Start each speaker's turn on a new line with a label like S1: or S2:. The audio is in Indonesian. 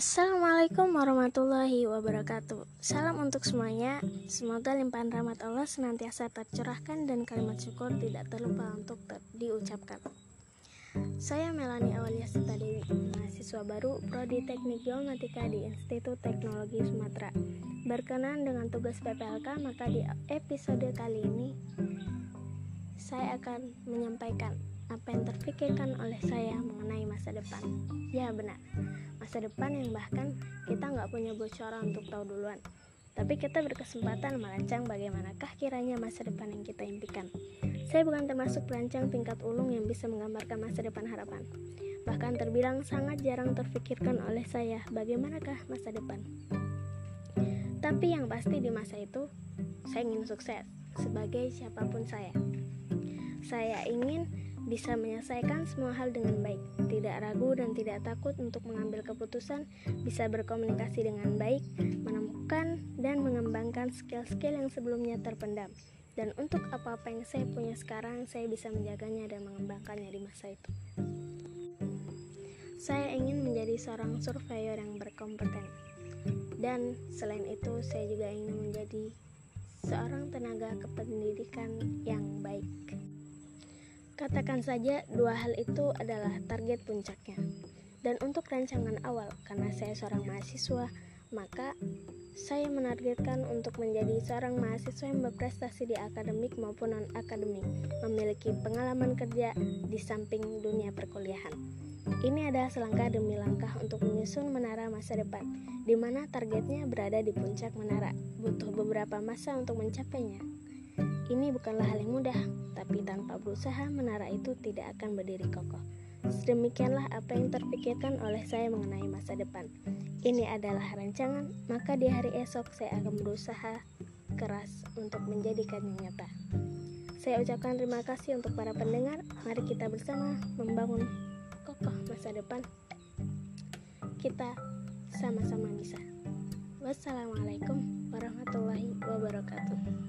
S1: Assalamualaikum warahmatullahi wabarakatuh. Salam untuk semuanya. Semoga limpahan rahmat Allah senantiasa tercerahkan Dan kalimat syukur tidak terlupa untuk ter diucapkan. Saya Melani Awalia Sita Dewi Mahasiswa baru Prodi Teknik Geomatika di Institut Teknologi Sumatera. Berkenan dengan tugas PPLK Maka di episode kali ini Saya akan menyampaikan apa yang terpikirkan oleh saya mengenai masa depan. Ya benar, masa depan yang bahkan kita nggak punya bocoran untuk tahu duluan. Tapi kita berkesempatan merancang bagaimanakah kiranya masa depan yang kita impikan. Saya bukan termasuk perancang tingkat ulung yang bisa menggambarkan masa depan harapan. Bahkan terbilang sangat jarang terpikirkan oleh saya bagaimanakah masa depan. Tapi yang pasti di masa itu, saya ingin sukses sebagai siapa pun saya. Saya ingin bisa menyelesaikan semua hal dengan baik, tidak ragu dan tidak takut untuk mengambil keputusan, bisa berkomunikasi dengan baik, menemukan dan mengembangkan skill-skill yang sebelumnya terpendam. Dan untuk apa-apa yang saya punya sekarang, saya bisa menjaganya dan mengembangkannya di masa itu. Saya ingin menjadi seorang surveyor yang berkompeten. Dan selain itu, saya juga ingin menjadi seorang tenaga kependidikan yang baik. Katakan saja dua hal itu adalah target puncaknya. Dan untuk rancangan awal, karena saya seorang mahasiswa, maka saya menargetkan untuk menjadi seorang mahasiswa yang berprestasi di akademik maupun non-akademik, memiliki pengalaman kerja di samping dunia perkuliahan. Ini adalah selangkah demi langkah untuk menyusun menara masa depan, di mana targetnya berada di puncak menara. Butuh beberapa masa untuk mencapainya. Ini bukanlah hal yang mudah, tapi tanpa berusaha menara itu tidak akan berdiri kokoh. Sedemikianlah apa yang terpikirkan oleh saya mengenai masa depan. Ini adalah rancangan, maka di hari esok saya akan berusaha keras untuk menjadikannya nyata. Saya ucapkan terima kasih untuk para pendengar. Mari kita bersama membangun kokoh masa depan. Kita sama-sama bisa. Wassalamualaikum warahmatullahi wabarakatuh.